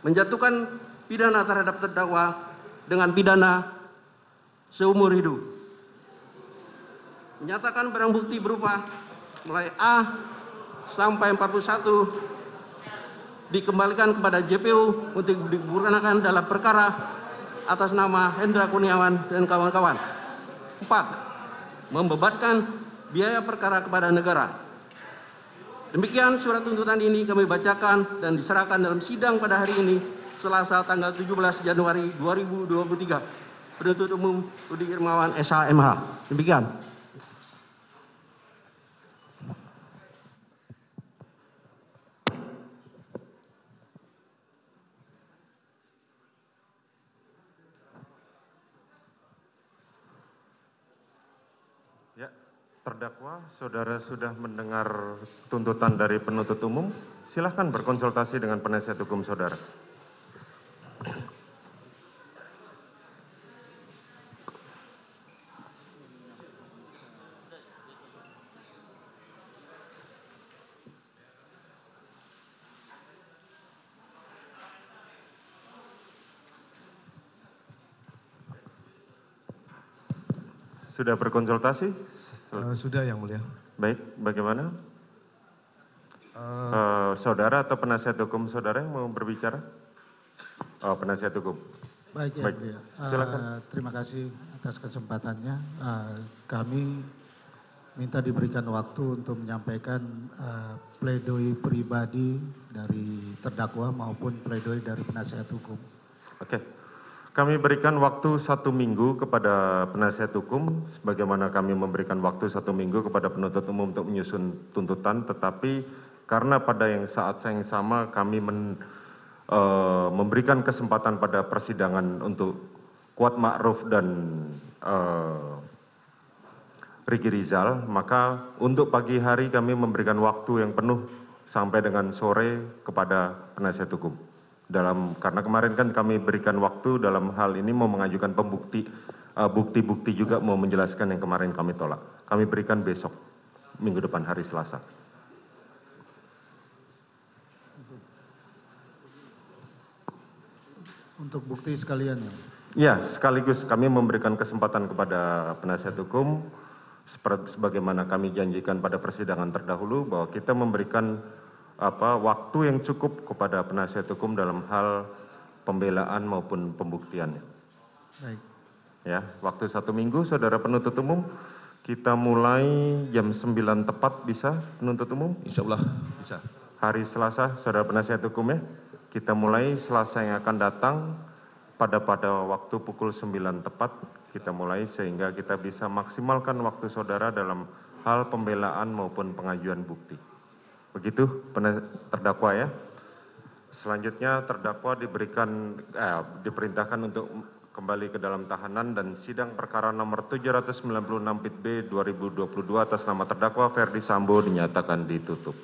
menjatuhkan pidana terhadap terdakwa dengan pidana seumur hidup. Menyatakan barang bukti berupa mulai a sampai 41 dikembalikan kepada jpu untuk digunakan dalam perkara atas nama hendra kurniawan dan kawan kawan empat membebankan biaya perkara kepada negara demikian surat tuntutan ini kami bacakan dan diserahkan dalam sidang pada hari ini selasa tanggal 17 januari 2023 penuntut umum Budi Irmawan SHMH demikian. Ya terdakwa saudara sudah mendengar tuntutan dari penuntut umum silahkan berkonsultasi dengan penasihat hukum saudara sudah berkonsultasi Eh, sudah yang mulia. baik bagaimana Eh, Eh, saudara atau penasihat hukum saudara yang mau berbicara oh penasihat hukum Baik ya, Baik, mulia. Silakan. terima kasih atas kesempatannya. Eh, kami minta diberikan waktu untuk menyampaikan eh, pledoi pribadi dari terdakwa maupun pledoi dari penasihat hukum. Oke. Kami berikan waktu satu minggu kepada penasihat hukum, sebagaimana kami memberikan waktu satu minggu kepada penuntut umum untuk menyusun tuntutan, tetapi karena pada yang saat yang sama kami eh, memberikan kesempatan pada persidangan untuk Kuat Ma'ruf dan eh, Riki Rizal, maka untuk pagi hari kami memberikan waktu yang penuh sampai dengan sore kepada penasihat hukum. Dalam karena kemarin kan kami berikan waktu dalam hal ini mau mengajukan pembukti eh, bukti-bukti juga mau menjelaskan yang kemarin kami tolak. Kami berikan besok minggu depan hari Selasa. Untuk bukti sekalian ya. Ya, sekaligus kami memberikan kesempatan kepada penasihat hukum sebagaimana kami janjikan pada persidangan terdahulu bahwa kita memberikan waktu yang cukup kepada penasihat hukum dalam hal pembelaan maupun pembuktian. Baik. Ya, waktu satu minggu, saudara penuntut umum, kita mulai jam 9 tepat bisa penuntut umum? insya Allah bisa. hari Selasa, saudara penasihat hukum ya. Kita mulai Selasa yang akan datang pada pada waktu pukul 9 tepat kita mulai sehingga kita bisa maksimalkan waktu saudara dalam hal pembelaan maupun pengajuan bukti. Begitu terdakwa ya. Selanjutnya terdakwa diberikan eh, diperintahkan untuk kembali ke dalam tahanan dan sidang perkara nomor 796 Pit B 2022 atas nama terdakwa Ferdi Sambo dinyatakan ditutup.